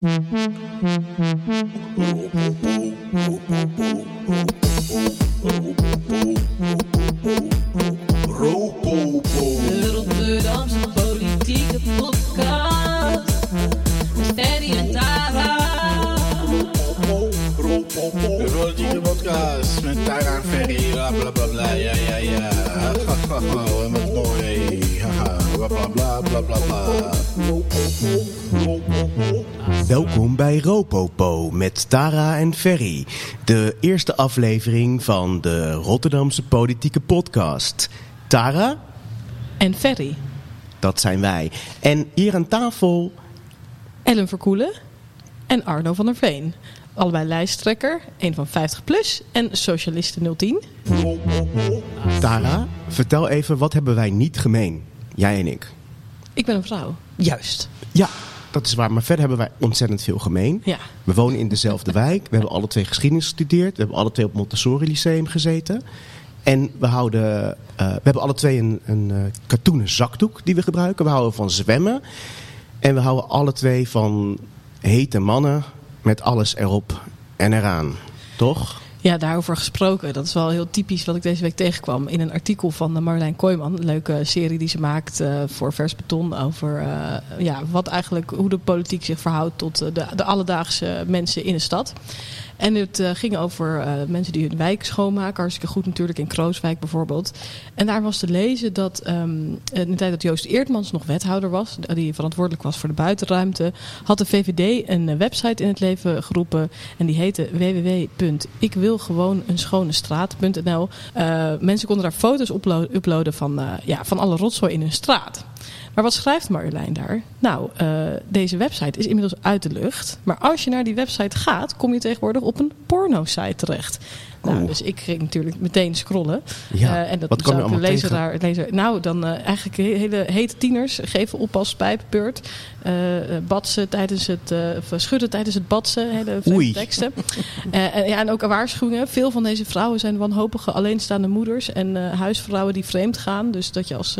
De Rotterdamse politieke podcast. Met Ferry en Tara. De politieke podcast met Tara en Ferry, bla bla bla ja ja ja. En wat mooi, bla bla bla bla bla bla. Welkom bij Ropopo met Tara en Ferry. De eerste aflevering van de Rotterdamse politieke podcast. Tara, En Ferry. dat zijn wij. En hier aan tafel, Ellen Verkoelen en Arno van der Veen. Allebei lijsttrekker, een van 50 plus en socialisten 010. Tara, vertel even wat hebben wij niet gemeen? Jij en ik. Ik ben een vrouw. Juist. Ja, dat is waar. Maar verder hebben wij ontzettend veel gemeen. Ja. We wonen in dezelfde wijk. We hebben alle twee geschiedenis gestudeerd. We hebben alle twee op Montessori Lyceum gezeten. En we, houden, eh, we hebben alle twee een, een eh, katoenen zakdoek die we gebruiken. We houden van zwemmen. En we houden alle twee van hete mannen met alles erop en eraan. Toch? Ja, daarover gesproken. Dat is wel heel typisch wat ik deze week tegenkwam in een artikel van Marjolein Kooijman. Een leuke serie die ze maakt eh, voor Vers Beton over eh, ja, wat eigenlijk, hoe de politiek zich verhoudt tot eh, de, de alledaagse mensen in een stad. En het eh, ging over eh, mensen die hun wijk schoonmaken. Hartstikke goed natuurlijk in Krooswijk bijvoorbeeld. En daar was te lezen dat ehm, in de tijd dat Joost Eertmans nog wethouder was, die verantwoordelijk was voor de buitenruimte, had de VVD een eh, website in het leven geroepen. En die heette www.ikwilgewooneenschonestraat.nl. Eh mensen konden daar foto's uplo- uploaden van, ja, van alle rotzooi in hun straat. Maar wat schrijft Marjolein daar? Nou, eh, deze website is inmiddels uit de lucht. Maar als je naar die website gaat, kom je tegenwoordig op een porno-site terecht. Nou, dus ik ging natuurlijk meteen scrollen. Ja, Eh, en dat wat kwam je de lezer daar, lezer, nou, dan eh, eigenlijk he- hele hete tieners geven op als pijpenbeurt. Eh, eh, badsen tijdens het, schudden tijdens het badsen. Hele teksten. En, ja, en ook waarschuwingen. Veel van deze vrouwen zijn wanhopige alleenstaande moeders en huisvrouwen die vreemd gaan. Dus dat je als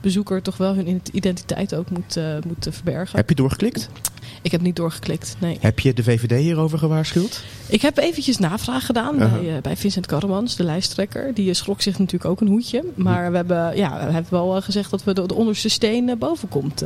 bezoeker toch wel hun identiteit ook moet, moet verbergen. Heb je doorgeklikt? Ik heb niet doorgeklikt, nee. Heb je de VVD hierover gewaarschuwd? Ik heb eventjes navraag gedaan bij, eh, bij Vincent Karremans, de lijsttrekker. Die eh, schrok zich natuurlijk ook een hoedje. Maar we hebben, ja, hij heeft wel eh, gezegd dat we de, de onderste steen boven komt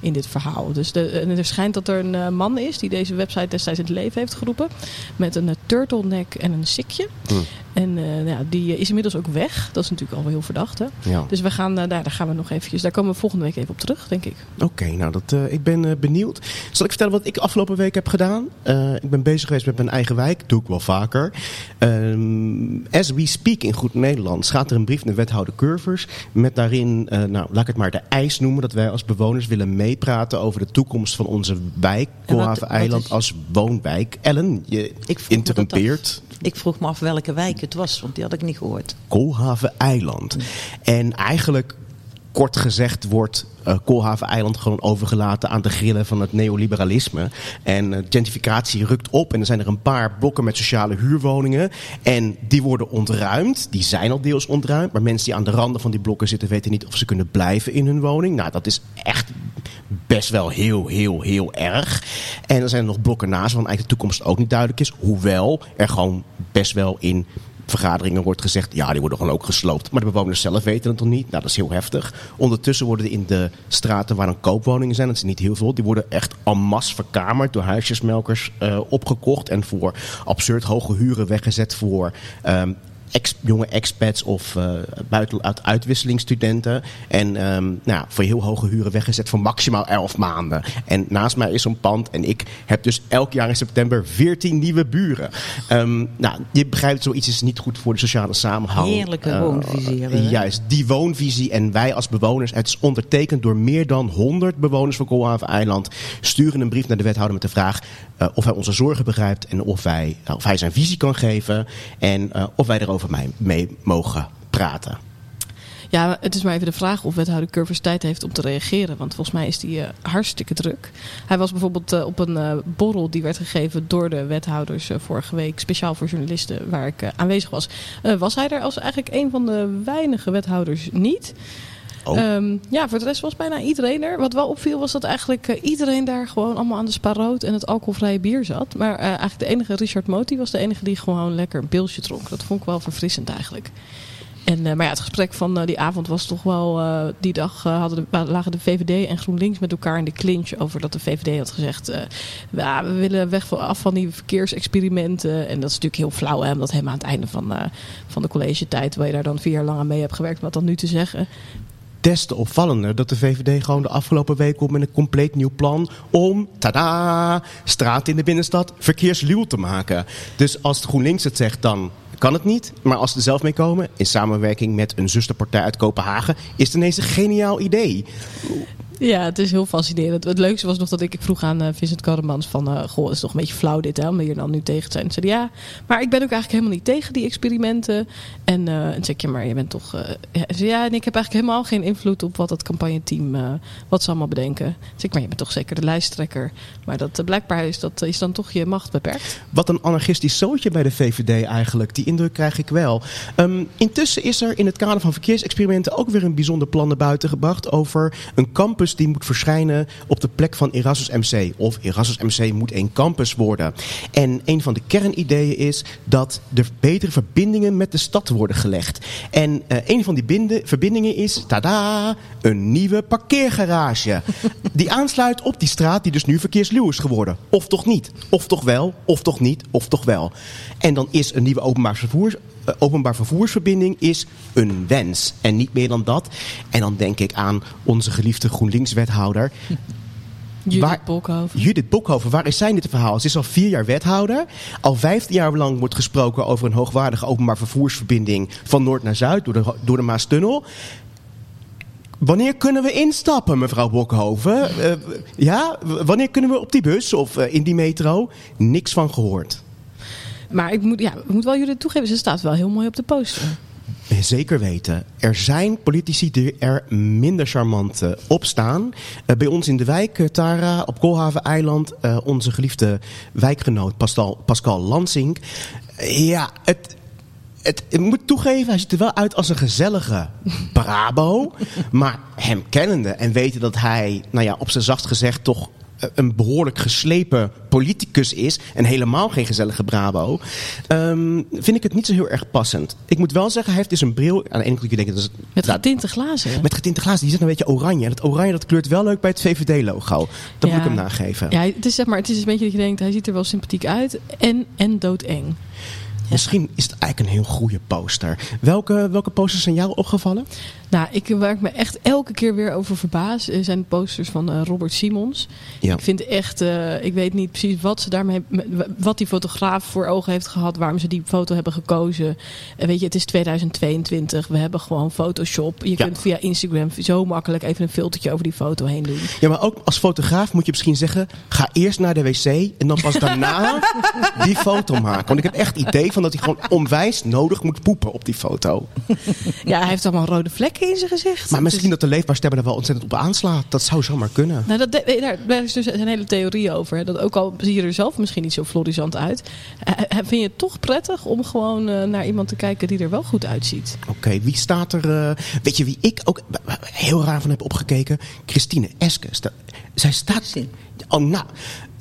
in dit verhaal. Dus de, en er schijnt dat er een man is die deze website destijds in het leven heeft geroepen. Met een turtleneck en een sikje. Hm. En eh, nou ja, die eh, is inmiddels ook weg. Dat is natuurlijk al wel heel verdacht. Hè? Ja. Dus we gaan, eh, daar, daar gaan we nog eventjes. Daar komen we volgende week even op terug, denk ik. Oké, nou dat, ik ben benieuwd. Zal ik vertellen wat ik afgelopen week heb gedaan? Ik ben bezig geweest met mijn eigen wijk. Doe ik wel vaker. Ehm, as we speak in goed Nederlands gaat er een brief naar wethouder Curvers. Met daarin, nou laat ik het maar de eis noemen. Dat wij als bewoners willen meepraten over de toekomst van onze wijk. Koolhaven Eiland als woonwijk. Ellen, je Ik interrumpeert. Ik vroeg me af welke wijk het was, want die had ik niet gehoord. Koolhaven Eiland. En eigenlijk, kort gezegd, wordt eh Koolhaven Eiland gewoon overgelaten aan de grillen van het neoliberalisme. En eh, gentrificatie rukt op en er zijn er een paar blokken met sociale huurwoningen. En die worden ontruimd. Die zijn al deels ontruimd. Maar mensen die aan de randen van die blokken zitten weten niet of ze kunnen blijven in hun woning. Nou, dat is echt best wel heel, heel, heel erg. En er zijn er nog blokken naast waarvan eigenlijk de toekomst ook niet duidelijk is. Hoewel er gewoon best wel in vergaderingen wordt gezegd... ja, die worden gewoon ook gesloopt. Maar de bewoners zelf weten het nog niet. Nou, dat is heel heftig. Ondertussen worden in de straten waar dan koopwoningen zijn... dat zijn niet heel veel... die worden echt en masse verkamerd door huisjesmelkers eh, opgekocht... en voor absurd hoge huren weggezet voor... ehm, ex, jonge expats of eh buiten uit uitwisselingsstudenten. En ehm, nou, voor heel hoge huren weggezet voor maximaal 11 maanden. En naast mij is zo'n pand. En ik heb dus elk jaar in september 14 nieuwe buren. Ehm, nou, je begrijpt, zoiets is niet goed voor de sociale samenhang. Heerlijke Eh, woonvisie hebben we? Juist, die woonvisie. En wij als bewoners, het is ondertekend door meer dan 100 bewoners van Koolhaven Eiland. Sturen een brief naar de wethouder met de vraag eh, of hij onze zorgen begrijpt. En of, wij, nou, of hij zijn visie kan geven. En of wij erover mee, mee mogen praten. Ja, het is maar even de vraag of wethouder Curvers tijd heeft om te reageren. Want volgens mij is die eh, hartstikke druk. Hij was bijvoorbeeld eh, op een eh, borrel die werd gegeven door de wethouders vorige week. Speciaal voor journalisten waar ik aanwezig was. Was hij er als eigenlijk een van de weinige wethouders niet. Oh. Ehm, ja, voor de rest was bijna iedereen er. Wat wel opviel was dat eigenlijk eh, iedereen daar gewoon allemaal aan de sparoot en het alcoholvrije bier zat. Maar eh, eigenlijk de enige, Richard Moti was de enige die gewoon lekker een pilsje dronk. Dat vond ik wel verfrissend eigenlijk. En, eh, maar ja, het gesprek van die avond was toch wel... die dag hadden de, lagen de VVD en GroenLinks met elkaar in de clinch... over dat de VVD had gezegd... we willen weg van, af van die verkeersexperimenten. En dat is natuurlijk heel flauw, hè, omdat helemaal aan het einde van, van de collegetijd... waar je daar dan vier jaar lang aan mee hebt gewerkt... wat dan nu te zeggen. Des te opvallender dat de VVD gewoon de afgelopen week komt met een compleet nieuw plan om, tada, straat in de binnenstad verkeersluw te maken. Dus als GroenLinks het zegt, dan kan het niet. Maar als ze er zelf mee komen, in samenwerking met een zusterpartij uit Kopenhagen, is het ineens een geniaal idee. Ja, het is heel fascinerend. Het leukste was nog dat ik, vroeg aan eh, Vincent Karremans van... eh goh, het is toch een beetje flauw dit, hè, om hier dan nu tegen te zijn. Ze zei ja, maar ik ben ook eigenlijk helemaal niet tegen die experimenten. En, eh ik, ja, maar je bent toch... ja, en ik heb eigenlijk helemaal geen invloed op wat het campagneteam... wat ze allemaal bedenken. Ik, maar je bent toch zeker de lijsttrekker. Maar dat, blijkbaar is, dat, is dan toch je macht beperkt. Wat een anarchistisch zootje bij de VVD eigenlijk. Die indruk krijg ik wel. Ehm, intussen is er in het kader van verkeersexperimenten ook weer een bijzonder plan naar buiten gebracht over een campus die moet verschijnen op de plek van Erasmus MC. Of Erasmus MC moet een campus worden. En een van de kernideeën is dat er betere verbindingen met de stad worden gelegd. En eh, een van die binde- verbindingen is, tada, een nieuwe parkeergarage. Die aansluit op die straat die dus nu verkeersluw is geworden. Of toch niet? Of toch wel? Of toch niet? Of toch wel? En dan is een nieuwe openbaar, vervoers, eh, openbaar vervoersverbinding is een wens. En niet meer dan dat. En dan denk ik aan onze geliefde GroenLinks-wethouder. Judith Waar- Bolkhoven. Judith Bokhoven, waar is zij in dit verhaal? Ze is al vier jaar wethouder. Al vijftien jaar lang wordt gesproken over een hoogwaardige openbaar vervoersverbinding van noord naar zuid door de, door de Maastunnel. Wanneer kunnen we instappen, mevrouw Bokhoven? Eh, ja, wanneer kunnen we op die bus of eh, in die metro? Niks van gehoord. Maar ik moet, ja, ik moet wel jullie toegeven, ze staat wel heel mooi op de poster. Zeker weten. Er zijn politici die er minder charmant eh, op staan. Eh, bij ons in de wijk, eh, Tara, op Koolhaven-eiland, eh, onze geliefde wijkgenoot Pascal, Pascal Lansing. Eh, ja, het, het, ik moet toegeven, hij ziet er wel uit als een gezellige Brabo. maar hem kennende en weten dat hij, nou ja, op zijn zachtst gezegd toch eh, een behoorlijk geslepen politicus is en helemaal geen gezellige Brabo, ehm, vind ik het niet zo heel erg passend. Ik moet wel zeggen, hij heeft dus een bril. Aan de ene kant kun je denken, dat is, Met getinte glazen. met getinte glazen, die zit een beetje oranje. En dat oranje dat kleurt wel leuk bij het VVD-logo. Dat moet ik hem nageven. Ja, het is zeg maar, het is een beetje dat je denkt, hij ziet er wel sympathiek uit en, en doodeng. Misschien is het eigenlijk een heel goede poster. Welke, welke posters zijn jou opgevallen? Nou, ik waar ik me echt elke keer weer over verbaas, eh, zijn de posters van eh, Robert Simons. Ja. Ik vind echt, eh, ik weet niet precies wat ze daarmee, wat die fotograaf voor ogen heeft gehad, waarom ze die foto hebben gekozen. En weet je, het is 2022, we hebben gewoon Photoshop. Je Ja. kunt via Instagram zo makkelijk even een filtertje over die foto heen doen. Ja, maar ook als fotograaf moet je misschien zeggen... ga eerst naar de wc en dan pas daarna die foto maken. Want ik heb echt het idee van dat hij gewoon onwijs nodig moet poepen op die foto. Ja, hij heeft allemaal rode vlekken in zijn gezicht. Maar misschien Dus- dat de leefbaar stemmen er wel ontzettend op aanslaat. Dat zou zomaar kunnen. Nou, dat, de- daar, daar is dus een hele theorie over. Hè. Dat ook al zie je er zelf misschien niet zo florisant uit. vind je het toch prettig om gewoon eh, naar iemand te kijken die er wel goed uitziet? Oké, wie staat er... eh, weet je wie ik ook heel raar van heb opgekeken? Christine Eske. Zij staat... Oh, nou,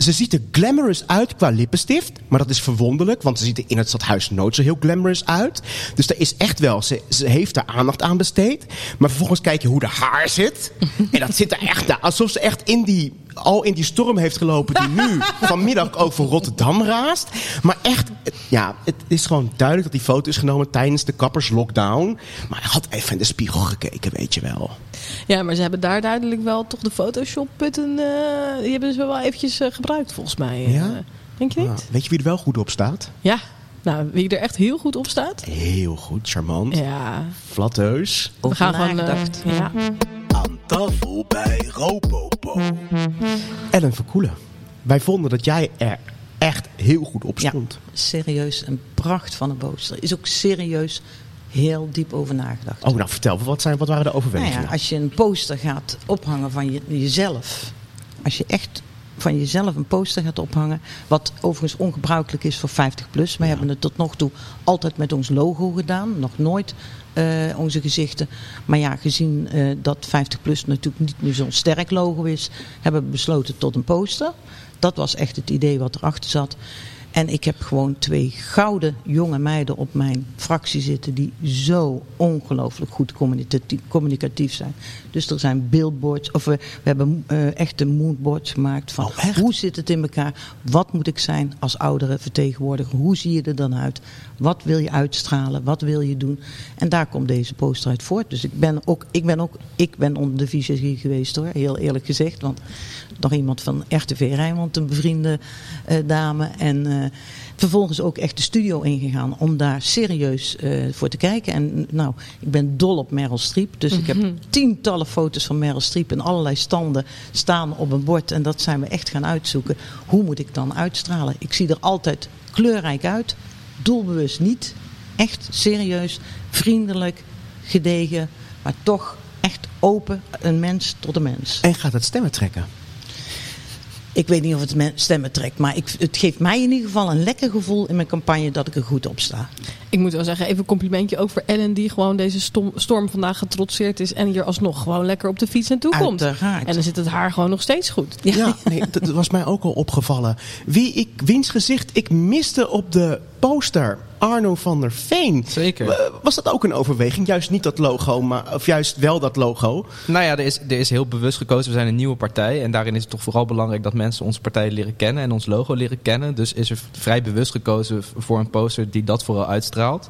ze ziet er glamorous uit qua lippenstift. Maar dat is verwonderlijk, want ze ziet er in het stadhuis nooit zo heel glamorous uit. Dus er is echt wel, ze, ze heeft er aandacht aan besteed. Maar vervolgens kijk je hoe de haar zit. En dat zit er echt, nou, alsof ze echt in die, al in die storm heeft gelopen die nu vanmiddag over Rotterdam raast. Maar echt, ja, het is gewoon duidelijk dat die foto is genomen tijdens de kapperslockdown. Maar hij had even in de spiegel gekeken, weet je wel. Ja, maar ze hebben daar duidelijk wel toch de Photoshop-putten... eh, die hebben ze wel eventjes eh, gebruikt volgens mij. eh. Ja? Denk je niet? Ah, weet je wie er wel goed op staat? Ja. Nou, wie er echt heel goed op staat? Heel goed, charmant, Ja. flatteus. We gaan gewoon... eh, nagedacht. ja. Aan tafel bij Ropopo. Ellen Verkoelen, wij vonden dat jij er echt heel goed op Ja, stond. serieus een pracht van een poster. Is ook serieus heel diep over nagedacht. Oh, nou vertel, wat, zijn, wat waren de Nou overwegingen? ja, als je een poster gaat ophangen van je, jezelf. Als je echt van jezelf een poster gaat ophangen. Wat overigens ongebruikelijk is voor 50 plus. Wij hebben het tot nog toe altijd met ons logo gedaan. Nog nooit eh, onze gezichten. Maar ja, gezien eh, dat 50 plus natuurlijk niet meer zo'n sterk logo is, hebben we besloten tot een poster. Dat was echt het idee wat erachter zat. En ik heb gewoon twee gouden jonge meiden op mijn fractie zitten die zo ongelooflijk goed communicatief, zijn. Dus er zijn billboards, of we, we hebben eh, echte moodboards gemaakt van Oh, hoe zit het in elkaar? Wat moet ik zijn als oudere vertegenwoordiger? Hoe zie je er dan uit? Wat wil je uitstralen? Wat wil je doen? En daar komt deze poster uit voort. Dus ik ben ook, ik ben ook, ik ben onder de visagie geweest hoor, heel eerlijk gezegd. Want nog iemand van RTV Rijnmond, een bevriende eh, dame. En eh, vervolgens ook echt de studio ingegaan om daar serieus eh, voor te kijken. En nou, ik ben dol op Meryl Streep. Dus ik heb tientallen foto's van Meryl Streep in allerlei standen staan op een bord. En dat zijn we echt gaan uitzoeken. Hoe moet ik dan uitstralen? Ik zie er altijd kleurrijk uit. Doelbewust niet. Echt serieus, vriendelijk, gedegen. Maar toch echt open, een mens tot een mens. En gaat het stemmen trekken? Ik weet niet of het me- stemmen trekt, maar ik, het geeft mij in ieder geval een lekker gevoel in mijn campagne dat ik er goed op sta. Ik moet wel zeggen, even een complimentje ook voor Ellen die gewoon deze stom- storm vandaag getrotseerd is en hier alsnog gewoon lekker op de fiets naartoe komt. Uiteraard. En dan zit het haar gewoon nog steeds goed. Ja, nee, dat was mij ook al opgevallen. Wie ik, wiens gezicht ik miste op de poster. Arno van der Veen. Zeker. Was dat ook een overweging? Juist niet dat logo, maar, of juist wel dat logo? Nou ja, er is, er is heel bewust gekozen. We zijn een nieuwe partij. En daarin is het toch vooral belangrijk dat mensen onze partij leren kennen en ons logo leren kennen. Dus is er vrij bewust gekozen voor een poster die dat vooral uitstraalt.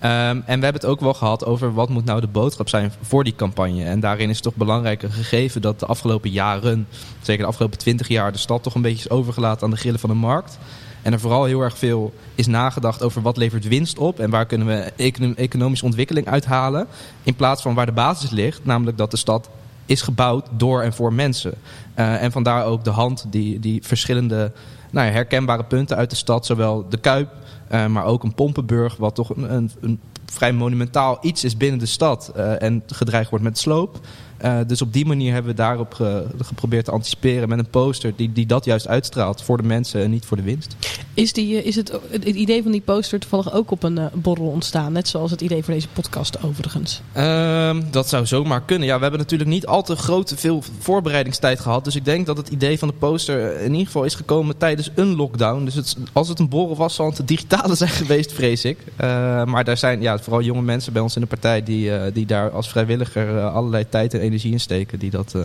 Ehm, en we hebben het ook wel gehad over wat moet nou de boodschap zijn voor die campagne. En daarin is het toch belangrijk een gegeven dat de afgelopen jaren, zeker de afgelopen twintig jaar, de stad toch een beetje is overgelaten aan de grillen van de markt. En er vooral heel erg veel is nagedacht over wat levert winst op en waar kunnen we econom- economische ontwikkeling uithalen. In plaats van waar de basis ligt, namelijk dat de stad is gebouwd door en voor mensen. Eh, en vandaar ook de hand die, die verschillende nou ja, herkenbare punten uit de stad, zowel de Kuip, eh, maar ook een Pompenburg, wat toch een, een, een vrij monumentaal iets is binnen de stad eh, en gedreigd wordt met sloop. Eh, dus op die manier hebben we daarop ge- geprobeerd te anticiperen met een poster die, die dat juist uitstraalt voor de mensen en niet voor de winst. Is, die, eh, is het, het idee van die poster toevallig ook op een eh, borrel ontstaan? Net zoals het idee voor deze podcast overigens. Ehm, dat zou zomaar kunnen. Ja, we hebben natuurlijk niet al te grote veel voorbereidingstijd gehad. Dus ik denk dat het idee van de poster in ieder geval is gekomen tijdens een lockdown. Dus het, als het een borrel was, zal het een digitale zijn geweest, vrees ik. Eh, maar daar zijn ja, vooral jonge mensen bij ons in de partij die, die daar als vrijwilliger allerlei tijd en energie in steken. Die dat, eh,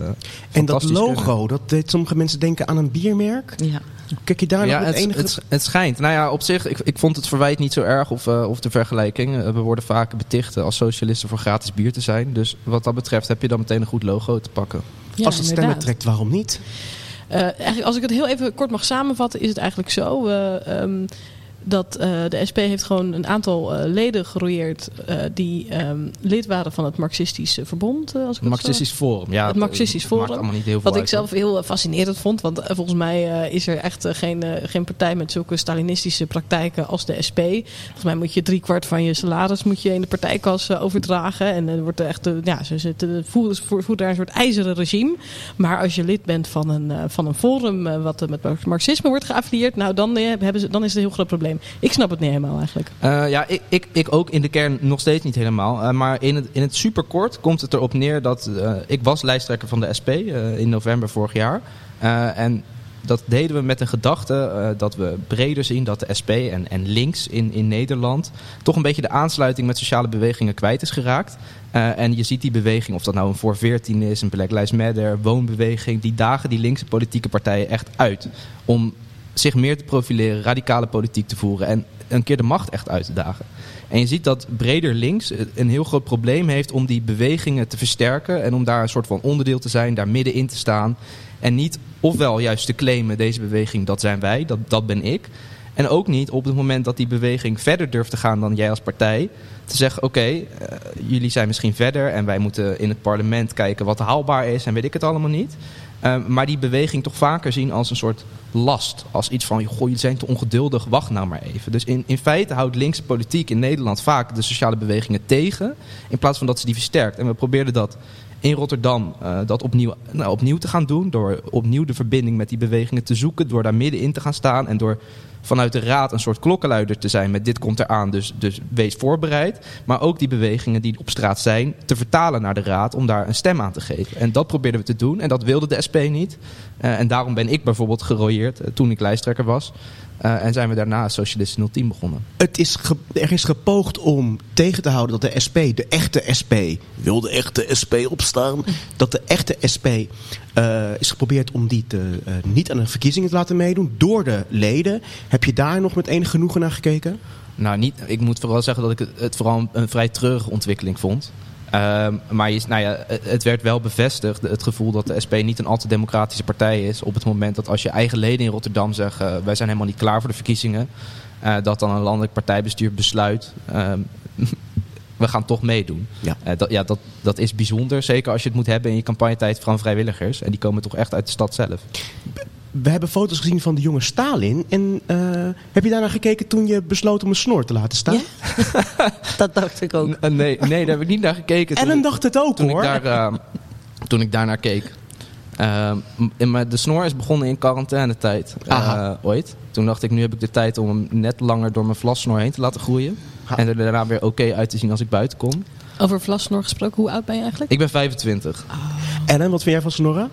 En dat logo, kunnen. dat deed sommige mensen denken aan een biermerk. Ja. Kijk je daar ja, nog met het, enige... het, het schijnt. Nou ja, op zich, ik, ik vond het verwijt niet zo erg of, eh, of de vergelijking. Eh, we worden vaak beticht als socialisten voor gratis bier te zijn. Dus wat dat betreft heb je dan meteen een goed logo te pakken. Ja, Als het stemmen inderdaad. trekt, waarom niet? Eh, eigenlijk, als ik het heel even kort mag samenvatten, is het eigenlijk zo. eh, ehm, dat eh, de SP heeft gewoon een aantal eh, leden gerooieerd eh, die ehm, lid waren van het Marxistische Verbond. als ik Marxistisch Forum. Ja, Het Marxistisch Forum. Maakt allemaal niet heel veel Wat ik zelf heel fascinerend vond. Want volgens mij is er echt geen, geen partij met zulke Stalinistische praktijken als de SP. Volgens mij moet je driekwart van je salaris moet je in de partijkas overdragen. En er wordt er echt, ja, ze zitten, voeren, voeren daar een soort ijzeren regime. Maar als je lid bent van een, van een forum wat met marxisme wordt geaffilieerd. Nou, dan, hebben ze, dan is het een heel groot probleem. Ik snap het niet helemaal eigenlijk. Eh, ja, ik, ik, ik ook in de kern nog steeds niet helemaal. Eh, maar in het, in het superkort komt het erop neer dat... eh, ik was lijsttrekker van de SP in november vorig jaar. En dat deden we met de gedachte dat we breder zien dat de SP en, en links in, in Nederland... toch een beetje de aansluiting met sociale bewegingen kwijt is geraakt. En je ziet die beweging, of dat nou een voor 14 is, een Black Lives Matter, woonbeweging... die dagen die linkse politieke partijen echt uit om zich meer te profileren, radicale politiek te voeren en een keer de macht echt uit te dagen. En je ziet dat breder links een heel groot probleem heeft om die bewegingen te versterken en om daar een soort van onderdeel te zijn, daar middenin te staan. En niet ofwel juist te claimen, deze beweging, dat zijn wij, dat, dat ben ik. En ook niet op het moment dat die beweging verder durft te gaan dan jij als partij. Te zeggen, oké, eh, jullie zijn misschien verder en wij moeten in het parlement kijken wat haalbaar is en weet ik het allemaal niet. Eh, maar die beweging toch vaker zien als een soort last. Als iets van, goh, jullie zijn te ongeduldig, wacht nou maar even. Dus in, in feite houdt linkse politiek in Nederland vaak de sociale bewegingen tegen. In plaats van dat ze die versterkt. En we probeerden dat in Rotterdam eh, dat opnieuw, nou, opnieuw te gaan doen. Door opnieuw de verbinding met die bewegingen te zoeken. Door daar middenin te gaan staan. En door vanuit de raad een soort klokkenluider te zijn met dit komt eraan, dus, dus wees voorbereid. Maar ook die bewegingen die op straat zijn, te vertalen naar de raad om daar een stem aan te geven. En dat probeerden we te doen en dat wilde de SP niet. Eh, en daarom ben ik bijvoorbeeld gerooieerd eh, toen ik lijsttrekker was. Eh, en zijn we daarna Socialisten 010 begonnen. Het is er is gepoogd om tegen te houden dat de SP, de echte SP, wil de echte SP opstaan, dat de echte SP eh, is geprobeerd om die te, eh, niet aan de verkiezingen te laten meedoen door de leden. Heb je daar nog met enig genoegen naar gekeken? Nou, niet, ik moet vooral zeggen dat ik het, het vooral een, een vrij treurige ontwikkeling vond. Ehm, maar je, nou ja, het, werd wel bevestigd, het gevoel dat de SP niet een al te democratische partij is. Op het moment dat als je eigen leden in Rotterdam zeggen, wij zijn helemaal niet klaar voor de verkiezingen. eh, dat dan een landelijk partijbestuur besluit, ehm, we gaan toch meedoen. Ja. Eh, dat, ja, dat, dat is bijzonder, zeker als je het moet hebben in je campagnetijd van vrijwilligers. En die komen toch echt uit de stad zelf. We hebben foto's gezien van de jonge Stalin. En eh, heb je daarnaar gekeken toen je besloot om een snor te laten staan? Dat dacht ik ook. N- nee, nee, daar heb ik niet naar gekeken. toen Ellen ik- dacht het ook toen hoor. Ik daar, eh, toen ik daarnaar keek. Maar de snor is begonnen in quarantainetijd eh, ooit. Toen dacht ik, nu heb ik de tijd om hem net langer door mijn vlassnor heen te laten groeien. Ha. En er daarna weer oké uit te zien als ik buiten kom. Over Vlasnor gesproken, hoe oud ben je eigenlijk? Ik ben 25. Ellen, wat vind jij van snorren?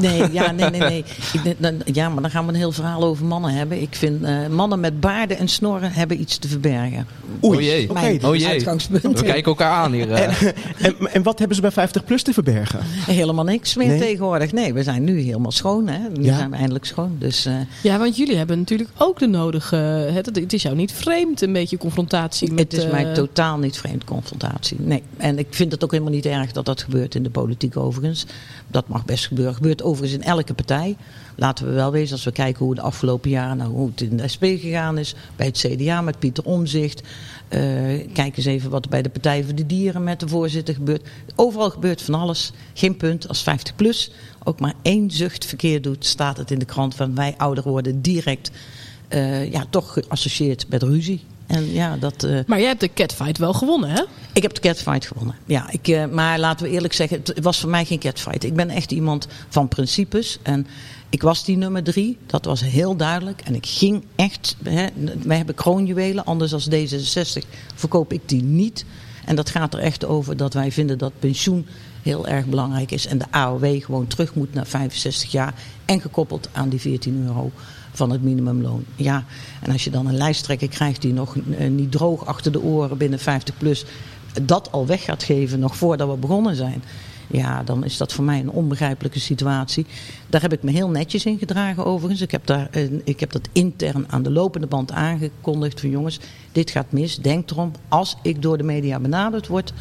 Nee, ja, nee, nee, nee. Ik, dan- ja, maar dan gaan we een heel verhaal over mannen hebben. Ik vind eh, mannen met baarden en snorren hebben iets te verbergen. Oei, Oh jee. Oh jee. uitgangspunt. We kijken elkaar aan hier. eh. En, en wat hebben ze bij 50 plus te verbergen? Helemaal niks meer Nee? tegenwoordig. Nee, we zijn nu helemaal schoon. Hè? Nu Ja. zijn we eindelijk schoon. Dus eh, Ja, want jullie hebben natuurlijk ook de nodige... Het, het is jou niet vreemd, een beetje confrontatie met... het is mij totaal niet vreemd confrontatie. Nee. En ik vind het ook helemaal niet erg dat dat gebeurt in de politiek overigens. Dat mag best gebeuren. Gebeurt overigens in elke partij. Laten we wel wezen, als we kijken hoe de afgelopen jaren, nou, hoe het in de SP gegaan is, bij het CDA met Pieter Omzicht. Eh, kijk eens even wat er bij de Partij voor de Dieren met de voorzitter gebeurt. Overal gebeurt van alles. Geen punt als 50 plus ook maar één zucht verkeerd doet, staat het in de krant van wij ouder worden direct eh, ja, toch geassocieerd met ruzie. En ja, dat. eh, Maar jij hebt de catfight wel gewonnen, hè? ik heb de catfight gewonnen. Ja, ik, eh, maar laten we eerlijk zeggen, het was voor mij geen catfight. Ik ben echt iemand van principes. En ik was die nummer drie, dat was heel duidelijk. En ik ging echt, hè, wij hebben kroonjuwelen, anders als D66 verkoop ik die niet. En dat gaat er echt over dat wij vinden dat pensioen heel erg belangrijk is. En de AOW gewoon terug moet naar 65 jaar. En gekoppeld aan die 14 euro van het minimumloon. Ja, en als je dan een lijsttrekker krijgt die nog eh, niet droog achter de oren binnen 50 plus dat al weg gaat geven nog voordat we begonnen zijn. Ja, dan is dat voor mij een onbegrijpelijke situatie. Daar heb ik me heel netjes in gedragen overigens. Ik heb, daar, ik heb dat intern aan de lopende band aangekondigd van jongens, dit gaat mis. Denk erom, als ik door de media benaderd word,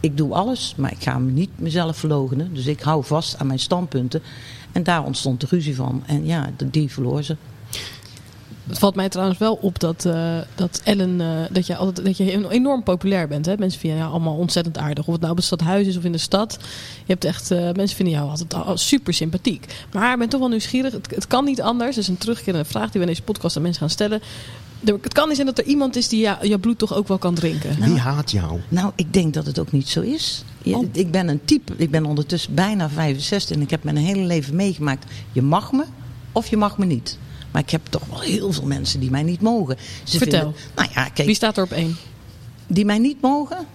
ik doe alles, maar ik ga me niet mezelf verloochenen. Dus ik hou vast aan mijn standpunten. En daar ontstond de ruzie van. En ja, die verloor ze. Het valt mij trouwens wel op dat, eh, dat Ellen, eh, dat, je altijd, dat je enorm populair bent. Hè? Mensen vinden jou allemaal ontzettend aardig. Of het nou op het stadhuis is of in de stad. Je hebt echt, eh, mensen vinden jou altijd al super sympathiek. Maar ik ben toch wel nieuwsgierig. Het, het kan niet anders. Dat is een terugkerende vraag die we in deze podcast aan mensen gaan stellen. Het kan niet zijn dat er iemand is die jou, jouw bloed toch ook wel kan drinken. Wie haat jou? Nou, ik denk dat het ook niet zo is. Je- Oh. Ik ben een type, ik ben ondertussen bijna 65 en ik heb mijn hele leven meegemaakt. Je mag me of je mag me niet. Maar ik heb toch wel heel veel mensen die mij niet mogen. Ze Vertel. Vinden, nou ja, kijk, Wie staat er op één? die mij niet mogen?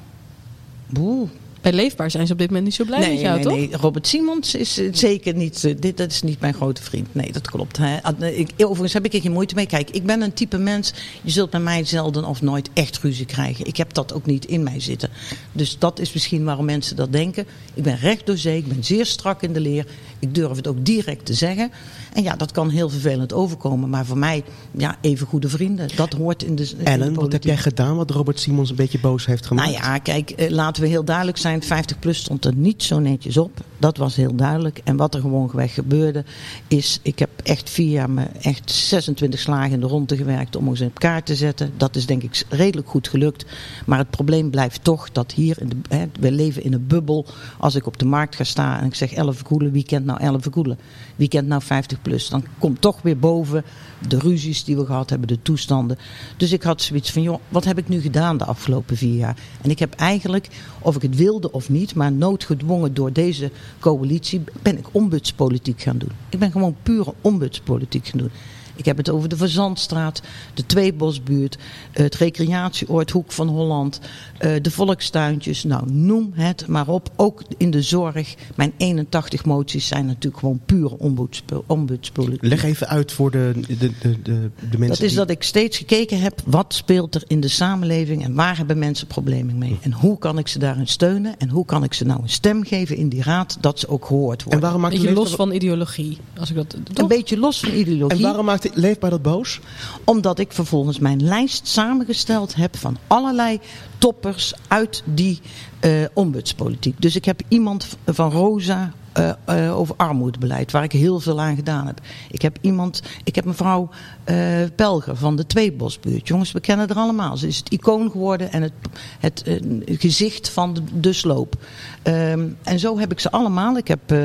Boel. Bij Leefbaar zijn ze op dit moment niet zo blij met jou, nee, toch? nee. Robert Simons is eh, zeker niet. eh, dit, dat is niet mijn grote vriend. Nee, dat klopt. Hè. Nee, Ik, overigens heb ik er geen moeite mee. Kijk, ik ben een type mens. Je zult bij mij zelden of nooit echt ruzie krijgen. Ik heb dat ook niet in mij zitten. Dus dat is misschien waarom mensen dat denken. Ik ben recht door zee. Ik ben zeer strak in de leer. Ik durf het ook direct te zeggen. En ja, dat kan heel vervelend overkomen. Maar voor mij, ja, even goede vrienden. Dat hoort in de. in de Ellen, wat heb jij gedaan wat Robert Simons een beetje boos heeft gemaakt? Nou ja, kijk, eh, laten we heel duidelijk zijn. 50 plus stond er niet zo netjes op. Dat was heel duidelijk. En wat er gewoonweg gebeurde is... Ik heb echt vier jaar me echt 26 slagen in de ronde gewerkt om ons in elkaar te zetten. Dat is denk ik redelijk goed gelukt. Maar het probleem blijft toch dat hier... In de, hè, we leven in een bubbel. Als ik op de markt ga staan en ik zeg 11 koelen. Wie kent nou 11 koelen? Wie kent nou 50 plus? Dan komt toch weer boven de ruzies die we gehad hebben, de toestanden. Dus ik had zoiets van, joh, wat heb ik nu gedaan de afgelopen vier jaar? En ik heb eigenlijk, of ik het wilde of niet, maar noodgedwongen door deze coalitie, ben ik ombudspolitiek gaan doen. Ik ben gewoon pure ombudspolitiek gaan doen. Ik heb het over de Verzandstraat, de Tweebosbuurt, het recreatieoord Hoek van Holland, eh, de volkstuintjes. Nou, noem het maar op. Ook in de zorg. Mijn 81 moties zijn natuurlijk gewoon ombudspo- ombudspolitiek. Leg even uit voor de, de, de, de, de mensen Dat is die- dat ik steeds gekeken heb wat speelt er in de samenleving en waar hebben mensen problemen mee. En hoe kan ik ze daarin steunen en hoe kan ik ze nou een stem geven in die raad dat ze ook gehoord En worden. waarom maakt Een beetje los van ideologie. Als ik dat, Een beetje los van ideologie. En waarom maakt de leefbaar dat boos? Omdat ik vervolgens mijn lijst samengesteld heb van allerlei toppers uit die eh, ombudspolitiek. Dus ik heb iemand van Rosa eh, eh, over armoedebeleid, waar ik heel veel aan gedaan heb. Ik heb iemand, ik heb mevrouw eh Pelger van de Tweebosbuurt. Jongens, we kennen haar allemaal. Ze is het icoon geworden en het, het eh, gezicht van de, de sloop. Ehm, en zo heb ik ze allemaal. Ik heb eh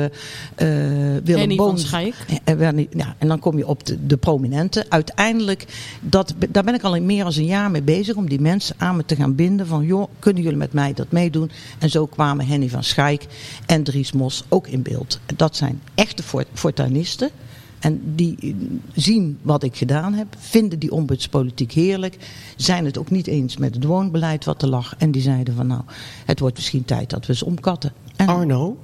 Willem Henny van Boon- Schaik. en, ja, en dan kom je op de, de prominenten. Uiteindelijk, dat, daar ben ik al meer dan een jaar mee bezig om die mensen aan me te gaan binden. Van joh, kunnen jullie met mij dat meedoen? En zo kwamen Henny van Schaik en Dries Mos ook in beeld. Dat zijn echte fort- fortuinisten. En die zien wat ik gedaan heb, vinden die ombudspolitiek heerlijk, zijn het ook niet eens met het woonbeleid wat er lag. En die zeiden van nou, het wordt misschien tijd dat we ze omkatten. En Arno,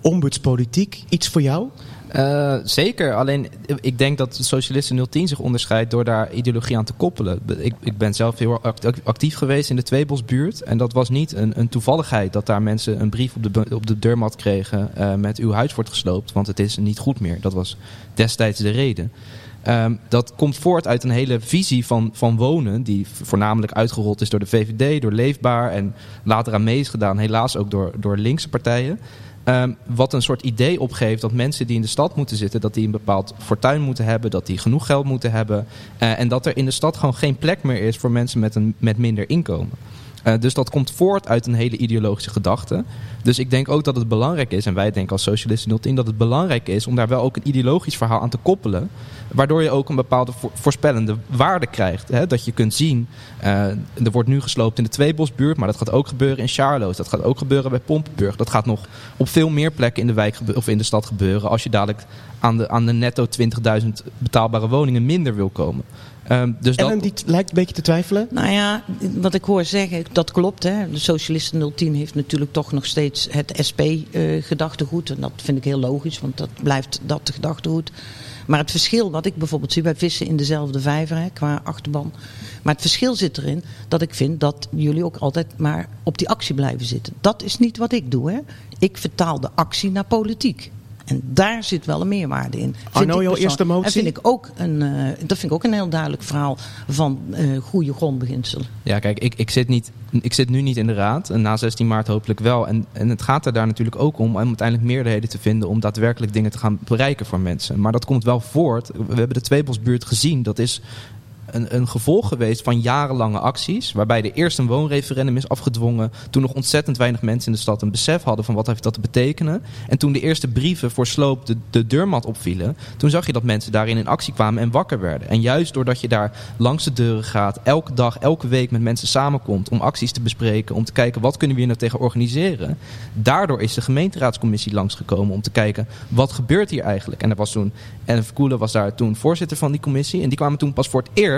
ombudspolitiek, iets voor jou? Eh, zeker, alleen ik denk dat Socialisten 010 zich onderscheidt door daar ideologie aan te koppelen. Ik, ik ben zelf heel act- actief geweest in de Tweebosbuurt. En dat was niet een, een toevalligheid dat daar mensen een brief op de, op de deurmat kregen eh, met uw huis wordt gesloopt, want het is niet goed meer. Dat was destijds de reden. Ehm, dat komt voort uit een hele visie van, van wonen, die voornamelijk uitgerold is door de VVD, door Leefbaar en later aan mee is gedaan, helaas ook door, door linkse partijen. Ehm, wat een soort idee opgeeft dat mensen die in de stad moeten zitten, dat die een bepaald fortuin moeten hebben, dat die genoeg geld moeten hebben. eh, en dat er in de stad gewoon geen plek meer is voor mensen met, een, met minder inkomen. Eh, dus dat komt voort uit een hele ideologische gedachte. Dus ik denk ook dat het belangrijk is, en wij denken als Socialisten 010, dat het belangrijk is om daar wel ook een ideologisch verhaal aan te koppelen. Waardoor je ook een bepaalde vo- voorspellende waarde krijgt. Hè? Dat je kunt zien, eh, er wordt nu gesloopt in de Tweebosbuurt, maar dat gaat ook gebeuren in Charloes. Dat gaat ook gebeuren bij Pompenburg. Dat gaat nog op veel meer plekken in de, wijk of in de stad gebeuren als je dadelijk aan de, aan de netto 20.000 betaalbare woningen minder wil komen. Ehm, dus dat, die lijkt een beetje te twijfelen. Nou ja, wat ik hoor zeggen, dat klopt. Hè. De Socialisten 010 heeft natuurlijk toch nog steeds het SP-gedachtegoed. en dat vind ik heel logisch, want dat blijft dat gedachtegoed. Maar het verschil wat ik bijvoorbeeld zie, wij vissen in dezelfde vijver hè, qua achterban. Maar het verschil zit erin dat ik vind dat jullie ook altijd maar op die actie blijven zitten. Dat is niet wat ik doe. Hè. Ik vertaal de actie naar politiek. En daar zit wel een meerwaarde in. Arno, jouw eerste motie? En vind ik ook een, eh, dat vind ik ook een heel duidelijk verhaal van eh, goede grondbeginselen. Ja, kijk, ik, ik, zit niet, ik zit nu niet in de raad. En na 16 maart hopelijk wel. En, en het gaat er daar natuurlijk ook om om uiteindelijk meerderheden te vinden om daadwerkelijk dingen te gaan bereiken voor mensen. Maar dat komt wel voort. We hebben de Tweebosbuurt gezien. Dat is een, een gevolg geweest van jarenlange acties. Waarbij er eerst een woonreferendum is afgedwongen. Toen nog ontzettend weinig mensen in de stad een besef hadden van wat heeft dat te betekenen. En toen de eerste brieven voor sloop de, de deurmat opvielen. Toen zag je dat mensen daarin in actie kwamen en wakker werden. En juist doordat je daar langs de deuren gaat. Elke dag, elke week met mensen samenkomt. Om acties te bespreken. Om te kijken wat kunnen we hier nou tegen organiseren. Daardoor is de gemeenteraadscommissie langsgekomen. Om te kijken wat gebeurt hier eigenlijk. En er was toen, en Verkoelen was daar toen voorzitter van die commissie. En die kwamen toen pas voor het eerst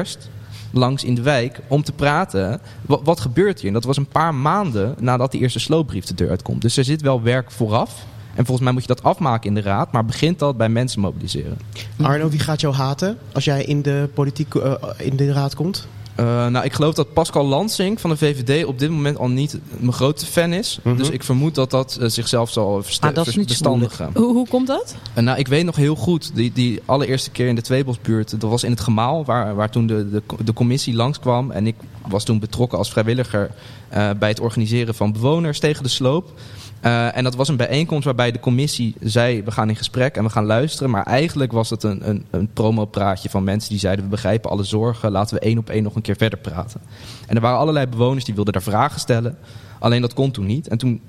langs in de wijk om te praten. Wat, gebeurt hier? En dat was een paar maanden nadat die eerste sloopbrief de deur uitkomt. Dus er zit wel werk vooraf. En volgens mij moet je dat afmaken in de raad. Maar begint dat bij mensen mobiliseren. Arno, wie gaat jou haten als jij in de politiek eh, in de raad komt? Eh, nou, ik geloof dat Pascal Lansing van de VVD op dit moment al niet mijn grootste fan is. Mhm. Dus ik vermoed dat dat eh, zichzelf zal verste- Maar dat is vers- niet bestandigen. Hoe, hoe komt dat? En nou, ik weet nog heel goed, die, die allereerste keer in de Tweebosbuurt, dat was in het gemaal, waar, waar toen de, de, de commissie langskwam. En ik was toen betrokken als vrijwilliger eh, bij het organiseren van bewoners tegen de sloop. Eh, en dat was een bijeenkomst waarbij de commissie zei, we gaan in gesprek en we gaan luisteren. Maar eigenlijk was het een, een, een promopraatje van mensen die zeiden, we begrijpen alle zorgen, laten we één op één nog een keer verder praten. En er waren allerlei bewoners die wilden daar vragen stellen. Alleen dat kon toen niet. En toen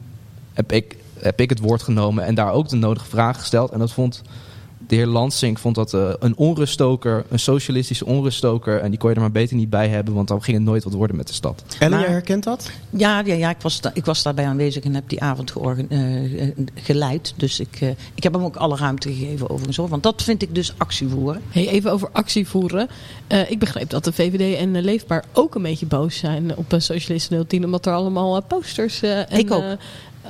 heb ik, heb ik het woord genomen en daar ook de nodige vragen gesteld. En dat vond De heer Lansing vond dat eh, een onruststoker, een socialistische onruststoker. En die kon je er maar beter niet bij hebben, want dan ging het nooit wat worden met de stad. Ellen, Maar- jij herkent dat? Ja, ja, ja ik, was da- ik was daarbij aanwezig en heb die avond eh, eh, geleid. Dus ik, ik heb hem ook alle ruimte gegeven overigens. Hoor, want dat vind ik dus actie voeren. Hey, even over actie voeren. Eh, ik begreep dat de VVD en Leefbaar ook een beetje boos zijn op uh, Socialisten 010. Omdat er allemaal posters... eh, en, Ik ook.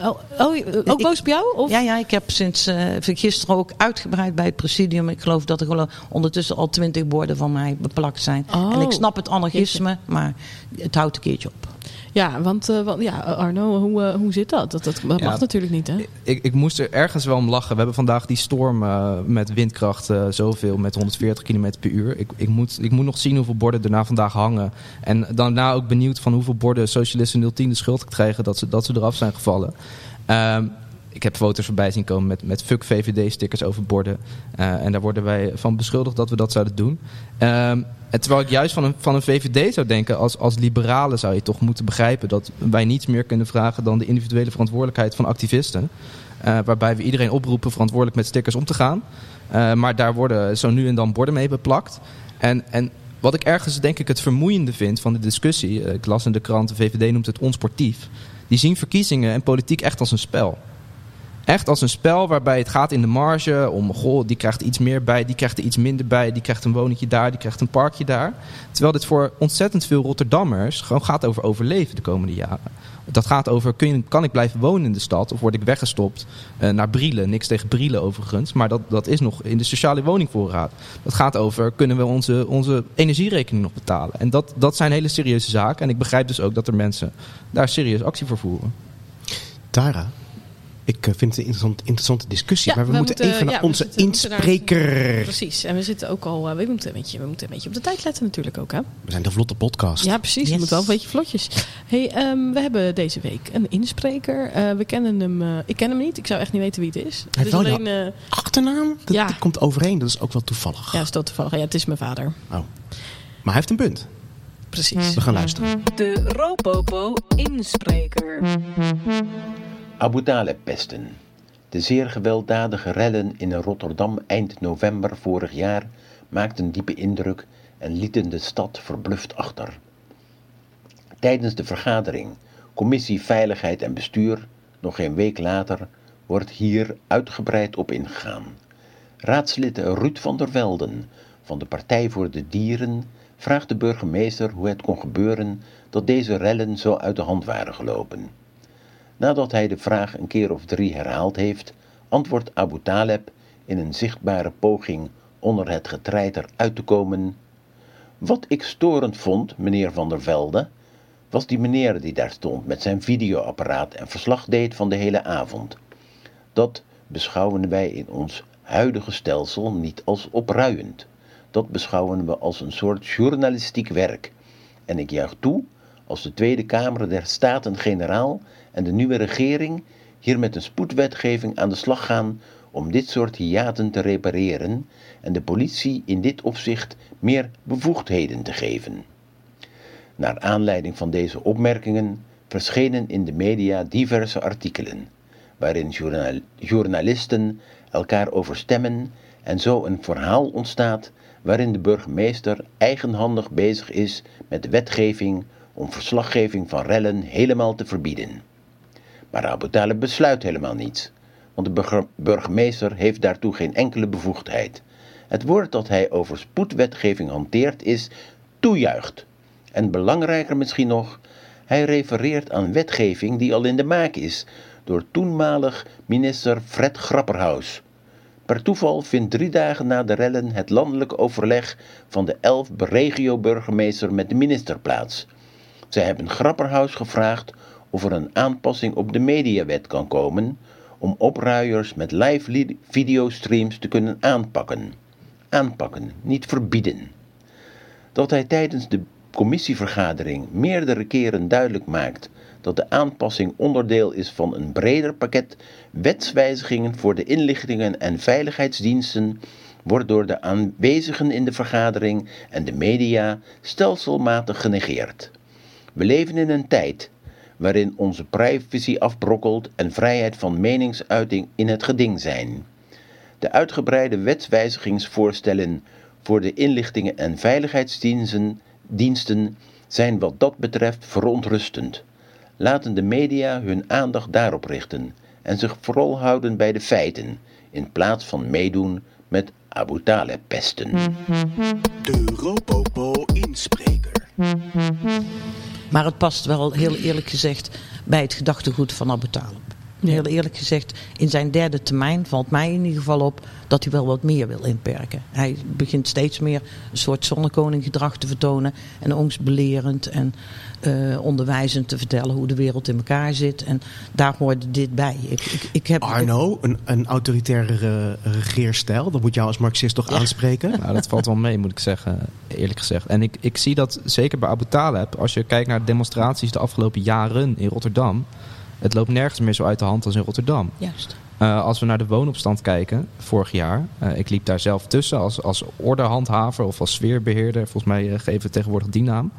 Oh, oh, ook Ik- boos op jou? Of? Ja, ja, ik heb sinds eh, gisteren ook uitgebreid bij het presidium. Ik geloof dat er ondertussen al twintig borden van mij beplakt zijn. Oh. En ik snap het anarchisme, maar het houdt een keertje op. Ja, want, eh, want ja, Arno, hoe, eh, hoe zit dat? Dat, dat, dat Ja. mag natuurlijk niet, hè? Ik, ik moest er ergens wel om lachen. We hebben vandaag die storm eh, met windkracht zoveel, met 140 km per uur. Ik, ik, moet, ik moet nog zien hoeveel borden er na vandaag hangen. En daarna ook benieuwd van hoeveel borden Socialisten 010 de schuld krijgen dat ze, dat ze eraf zijn gevallen. Ehm, ik heb foto's voorbij zien komen met, met fuck VVD-stickers over borden. Eh, en daar worden wij van beschuldigd dat we dat zouden doen. Ehm, terwijl ik juist van een, van een VVD zou denken, als, als liberalen zou je toch moeten begrijpen dat wij niets meer kunnen vragen dan de individuele verantwoordelijkheid van activisten. Eh, waarbij we iedereen oproepen verantwoordelijk met stickers om te gaan. Eh, maar daar worden zo nu en dan borden mee beplakt. En, en wat ik ergens denk ik het vermoeiende vind van de discussie. ik las in de krant, de VVD noemt het onsportief. Die zien verkiezingen en politiek echt als een spel. Echt als een spel waarbij het gaat in de marge om, goh, die krijgt iets meer bij, die krijgt er iets minder bij, die krijgt een woningje daar, die krijgt een parkje daar. Terwijl dit voor ontzettend veel Rotterdammers gewoon gaat over overleven de komende jaren. Dat gaat over, kun je, kan ik blijven wonen in de stad of word ik weggestopt eh, naar Brielen? Niks tegen Brielen overigens, maar dat, dat is nog in de sociale woningvoorraad. Dat gaat over, kunnen we onze, onze energierekening nog betalen? En dat, dat zijn hele serieuze zaken. En ik begrijp dus ook dat er mensen daar serieus actie voor voeren. Tara, ik eh, vind het een interessant, interessante discussie. Ja, maar we, we moeten, moeten- even naar ja, we onze zitten- we moeten naar- inspreker. Precies. En we zitten ook al... eh, we, moeten een beetje, we moeten een beetje op de tijd letten natuurlijk ook, hè? We zijn de vlotte podcast. Ja, precies. Yes. Het moet wel een beetje vlotjes. Hey, ehm, we hebben deze week een inspreker. Eh, we kennen hem... eh, ik ken hem niet. Ik zou echt niet weten wie het is. Het heeft alleen... eh, Achternaam? Dat, Ja. dat komt overeen. Dat is ook wel toevallig. ja, is dat toevallig. Ja, het is mijn vader. Oh. Maar hij heeft een punt. Precies. We gaan luisteren. De Ropopo inspreker. Abu Taleb-pesten. De zeer gewelddadige rellen in Rotterdam eind november vorig jaar maakten diepe indruk en lieten de stad verbluft achter. Tijdens de vergadering Commissie Veiligheid en Bestuur, nog geen week later, wordt hier uitgebreid op ingegaan. Raadslid Ruud van der Velden van de Partij voor de Dieren vraagt de burgemeester hoe het kon gebeuren dat deze rellen zo uit de hand waren gelopen. Nadat hij de vraag een keer of drie herhaald heeft, antwoordt Abu Taleb in een zichtbare poging onder het getreiter uit te komen. Wat ik storend vond, meneer Van der Velde, was die meneer die daar stond met zijn videoapparaat en verslag deed van de hele avond. Dat beschouwen wij in ons huidige stelsel niet als opruiend. Dat beschouwen we als een soort journalistiek werk. En ik juich toe als de Tweede Kamer der Staten-Generaal en de nieuwe regering hier met een spoedwetgeving aan de slag gaan om dit soort hiaten te repareren en de politie in dit opzicht meer bevoegdheden te geven. Naar aanleiding van deze opmerkingen verschenen in de media diverse artikelen, waarin journal- journalisten elkaar overstemmen en zo een verhaal ontstaat waarin de burgemeester eigenhandig bezig is met wetgeving om verslaggeving van rellen helemaal te verbieden. Maar Abu Talib besluit helemaal niets, want de burgemeester heeft daartoe geen enkele bevoegdheid. Het woord dat hij over spoedwetgeving hanteert is toejuicht. En belangrijker misschien nog, hij refereert aan wetgeving die al in de maak is door toenmalig minister Fred Grapperhaus. Per toeval vindt drie dagen na de rellen het landelijk overleg van de elf regio-burgemeester met de minister plaats. Zij hebben Grapperhaus gevraagd of er een aanpassing op de mediawet kan komen om opruiers met live li- videostreams te kunnen aanpakken. Aanpakken, niet verbieden. Dat hij tijdens de commissievergadering meerdere keren duidelijk maakt dat de aanpassing onderdeel is van een breder pakket wetswijzigingen voor de inlichtingen en veiligheidsdiensten, wordt door de aanwezigen in de vergadering en de media stelselmatig genegeerd. We leven in een tijd waarin onze privacy afbrokkelt en vrijheid van meningsuiting in het geding zijn. De uitgebreide wetswijzigingsvoorstellen voor de inlichtingen en veiligheidsdiensten diensten zijn wat dat betreft verontrustend. Laten de media hun aandacht daarop richten en zich vooral houden bij de feiten, in plaats van meedoen met Abu Talib-pesten. De Ropopo inspreker. Maar het past wel heel eerlijk gezegd bij het gedachtegoed van Abu. Heel eerlijk gezegd, in zijn derde termijn valt mij in ieder geval op dat hij wel wat meer wil inperken. Hij begint steeds meer een soort zonnekoninggedrag te vertonen en angstbelerend en eh, onderwijzend te vertellen hoe de wereld in elkaar zit. En daar hoorde dit bij. Ik, ik, ik heb, Arno, een, een autoritaire regeerstijl, dat moet jou als marxist toch aanspreken? Nou, dat valt wel mee, moet ik zeggen, eerlijk gezegd. En ik, ik zie dat zeker bij Abu Talib, als je kijkt naar de demonstraties de afgelopen jaren in Rotterdam, het loopt nergens meer zo uit de hand als in Rotterdam. Juist. Uh, als we naar de woonopstand kijken, vorig jaar. Uh, ik liep daar zelf tussen als, als ordehandhaver of als sfeerbeheerder. Volgens mij uh, geven we tegenwoordig die naam.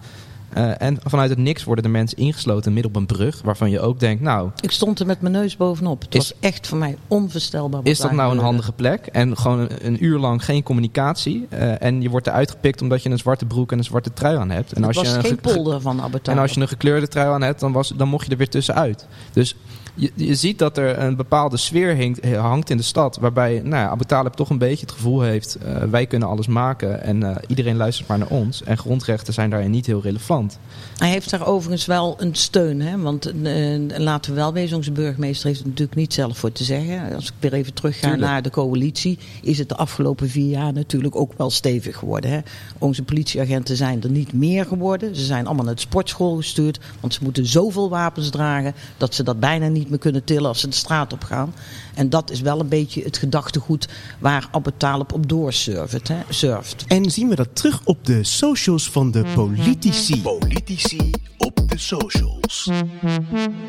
Uh, en vanuit het niks worden de mensen ingesloten midden op een brug. Waarvan je ook denkt, nou... Ik stond er met mijn neus bovenop. Het Is- was echt voor mij onvoorstelbaar. Is dat nou een handige plek? En gewoon een, een uur lang geen communicatie. uh, en je wordt eruit gepikt omdat je een zwarte broek en een zwarte trui aan hebt. En Het was je een geen ge- polder van Abu En als je een gekleurde trui aan hebt, dan, was, dan mocht je er weer tussenuit. Dus je, je ziet dat er een bepaalde sfeer hinkt- hangt in de stad. Waarbij nou ja, toch een beetje het gevoel heeft... eh, wij kunnen alles maken en eh, iedereen luistert maar naar ons. En grondrechten zijn daarin niet heel relevant. Hij heeft daar overigens wel een steun. Hè? Want eh, laten we wel wezen, onze burgemeester heeft er natuurlijk niet zelf voor te zeggen. Als ik weer even terugga Tuurlijk. naar de coalitie, is het de afgelopen vier jaar natuurlijk ook wel stevig geworden. Hè? Onze politieagenten zijn er niet meer geworden. Ze zijn allemaal naar de sportschool gestuurd. Want ze moeten zoveel wapens dragen dat ze dat bijna niet meer kunnen tillen als ze de straat op gaan. En dat is wel een beetje het gedachtegoed waar Abu Talib op doorsurft. Hè? Surft. En zien we dat terug op de socials van de politici. Politici op de socials.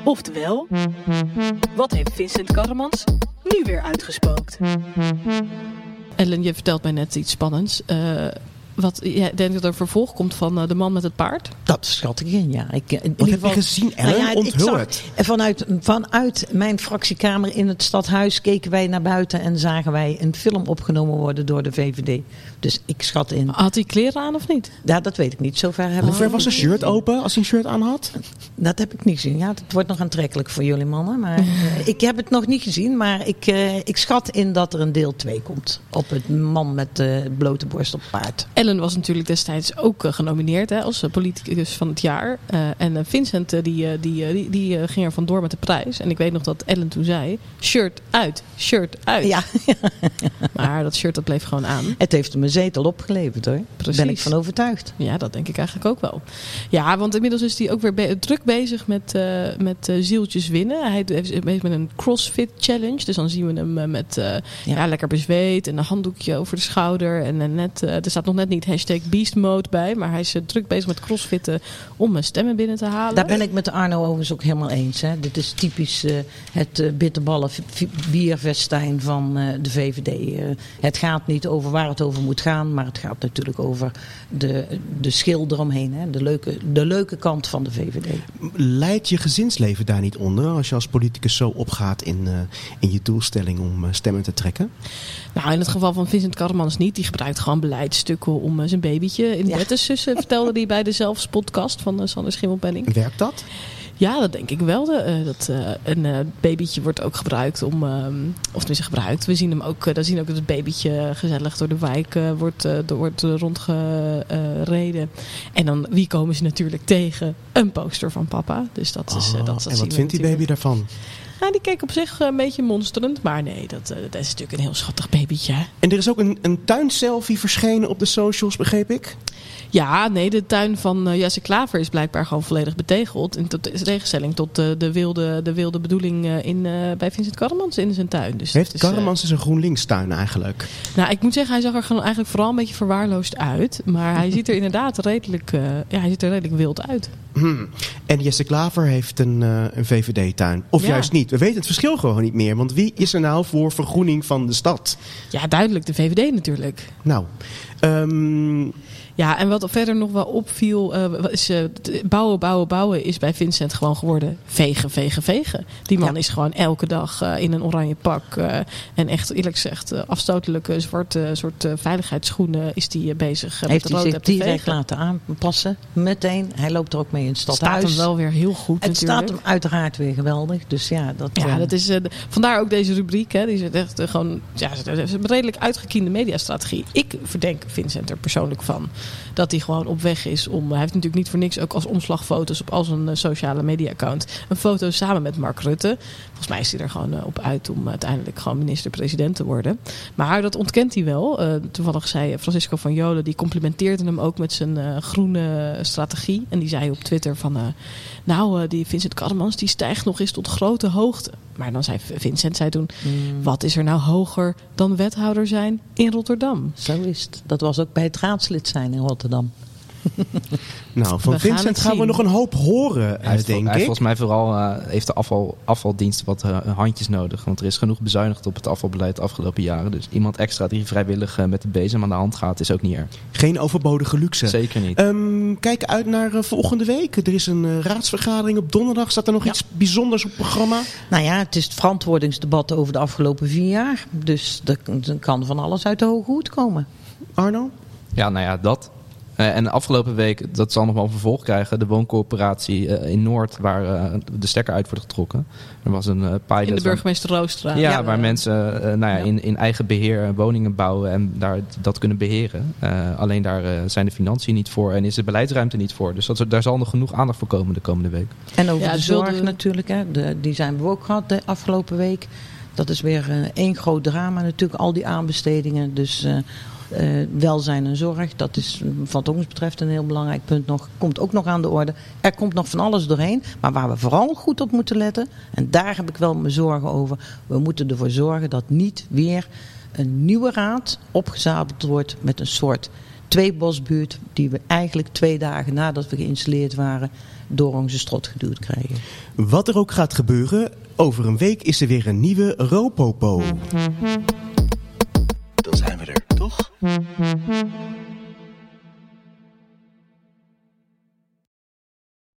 Oftewel, wat heeft Vincent Karremans nu weer uitgespookt? Ellen, je vertelt mij net iets spannends. Eh, wat jij denkt dat er vervolg komt van eh, de man met het paard? Dat schat ik in, ja. Ik, in Wat ieder heb je gezien, Ellen? Nou ja, ik Onthul zag- het. En vanuit, vanuit mijn fractiekamer in het stadhuis keken wij naar buiten en zagen wij een film opgenomen worden door de VVD. Dus ik schat in. Had hij kleren aan of niet? Ja, dat weet ik niet. Zover hebben Hoe ver was zijn shirt open als hij een shirt aan had? Dat heb ik niet gezien. Ja, het wordt nog aantrekkelijk voor jullie mannen. Maar eh, ik heb het nog niet gezien. Maar ik, eh, ik schat in dat er een deel 2 komt. Op het man met de blote borst op paard. Ellen was natuurlijk destijds ook eh, genomineerd hè, als politicus van het jaar. Eh, en Vincent die, die, die, die ging er vandoor met de prijs. En ik weet nog dat Ellen toen zei, shirt uit, shirt uit. Ja, Maar dat shirt dat bleef gewoon aan. het heeft hem een zetel opgeleverd hoor. Daar ben ik Precies. van overtuigd. Ja, dat denk ik eigenlijk ook wel. Ja, want inmiddels is hij ook weer be- druk bezig met, eh, met eh, zieltjes winnen. Hij is bezig met een CrossFit Challenge. Dus dan zien we hem eh, met ja. lekker bezweet en een handdoekje over de schouder. En net, er staat nog net niet hashtag beast mode bij. Maar hij is druk bezig met crossfitten om stemmen binnen te halen. Daar ben ik met Arno overigens ook helemaal eens. Hè. Dit is typisch het bitterballen bierfestijn van de VVD. Het gaat niet over waar het over moet gaan, maar het gaat natuurlijk over de, de schil eromheen. Hè. De, leuke, de leuke kant van de VVD. Leidt je gezinsleven daar niet onder als je als politicus zo opgaat in, eh, in je doelstelling om eh, stemmen te trekken? Nou, in het geval van Vincent Karremans niet. Die gebruikt gewoon beleidsstukken om eh, zijn babytje in Ja. bed te sussen. Vertelde hij bij de Zelfs podcast van eh, Sander Schimmelpenning. Werkt dat? Ja, dat denk ik wel. De, eh, dat, eh, een eh, babytje wordt ook gebruikt om, ehm, of tenminste gebruikt. We zien hem ook, uh, dan zien ook dat het babytje gezellig door de wijk uh, wordt, uh, wordt rondgereden. en dan, wie komen ze natuurlijk tegen? Een poster van papa. Dus dat is, oh, dat, dat En wat vindt die baby daarvan? Ja, die keek op zich een beetje monsterend. Maar nee, dat, dat is natuurlijk een heel schattig babytje. En er is ook een, een tuinselfie verschenen op de socials, begreep ik? Ja, nee, de tuin van uh, Jesse Klaver is blijkbaar gewoon volledig betegeld. In tegenstelling tot uh, de, wilde, de wilde bedoeling uh, in, bij Vincent Karremans in zijn tuin. Dus Heeft Karremans dus een GroenLinks tuin eigenlijk? Nou, ik moet zeggen, hij zag er gewoon eigenlijk vooral een beetje verwaarloosd uit. Maar hij ziet er inderdaad redelijk, ja, hij ziet er redelijk wild uit. Hmm. En Jesse Klaver heeft een, een VVD-tuin. Of ja. juist niet. We weten het verschil gewoon niet meer. Want wie is er nou voor vergroening van de stad? Ja, duidelijk de VVD natuurlijk. Nou, um, ja, en wat verder nog wel opviel, eh, is, t- bouwen, bouwen, bouwen is bij Vincent gewoon geworden vegen, vegen, vegen. Die man Ja. is gewoon elke dag eh, in een oranje pak en echt eerlijk gezegd afstotelijke zwarte soort veiligheidsschoenen is die bezig. Heeft met hij rood zich direct vegen. laten aanpassen. Meteen. Hij loopt er ook mee in het Staat hem wel weer heel goed het natuurlijk. staat hem uiteraard weer geweldig. Dus ja, dat... Ja, dat is, vandaar ook deze rubriek. Hè. Die is echt gewoon ja, is een redelijk uitgekiende mediastrategie. Ik verdenk Vincent er persoonlijk van dat hij gewoon op weg is om. Hij heeft natuurlijk niet voor niks ook als omslagfoto's op al zijn eh, sociale media-account een foto samen met Mark Rutte. Volgens mij is hij er gewoon eh, op uit om uiteindelijk gewoon minister-president te worden. Maar dat ontkent hij wel. Eh, toevallig zei Francisco van Jolen, die complimenteerde hem ook met zijn groene strategie. En die zei op Twitter van, nou, eh, die Vincent Karremans die stijgt nog eens tot grote hoogte. Maar dan zei Vincent zei toen, mm, wat is er nou hoger dan wethouder zijn in Rotterdam? Zo is het. Dat was ook bij het raadslid zijn in Rotterdam. Nou, van We Vincent gaan we zien. nog een hoop horen, Hij heeft, denk hij heeft ik. volgens mij vooral eh, heeft de afval, afvaldienst wat eh, handjes nodig. Want er is genoeg bezuinigd op het afvalbeleid de afgelopen jaren. Dus iemand extra die vrijwillig eh, met de bezem aan de hand gaat, is ook niet erg. Geen overbodige luxe. Zeker niet. Ehm, kijk uit naar volgende week. Er is een raadsvergadering op donderdag. Staat er nog Ja. iets bijzonders op het programma? Nou ja, het is het verantwoordingsdebat over de afgelopen vier jaar. Dus er er kan van alles uit de hoge hoed komen. Arno? Ja, nou ja, dat. Eh, en de afgelopen week, dat zal nog wel een vervolg krijgen, de wooncoöperatie eh, in Noord, waar eh, de stekker uit wordt getrokken. Er was een eh pilot. In de burgemeester Roostra. Ja, waar mensen nou ja, Ja. in, in eigen beheer eh, woningen bouwen en daar dat kunnen beheren. Eh, alleen daar zijn de financiën niet voor en is de beleidsruimte niet voor. Dus dat, daar zal nog genoeg aandacht voor komen de komende week. En over Ja, de zorg natuurlijk. Hè. De, die zijn we ook gehad de afgelopen week. Dat is weer één groot drama natuurlijk. Al die aanbestedingen. Dus eh, eh, welzijn en zorg. Dat is wat ons betreft een heel belangrijk punt nog. Komt ook nog aan de orde. Er komt nog van alles doorheen. Maar waar we vooral goed op moeten letten. En daar heb ik wel mijn zorgen over. We moeten ervoor zorgen dat niet weer een nieuwe raad opgezadeld wordt. Met een soort tweebosbuurt. Die we eigenlijk twee dagen nadat we geïnstalleerd waren. Door onze strot geduwd krijgen. Wat er ook gaat gebeuren, over een week is er weer een nieuwe Ropopo. Zijn we er, toch?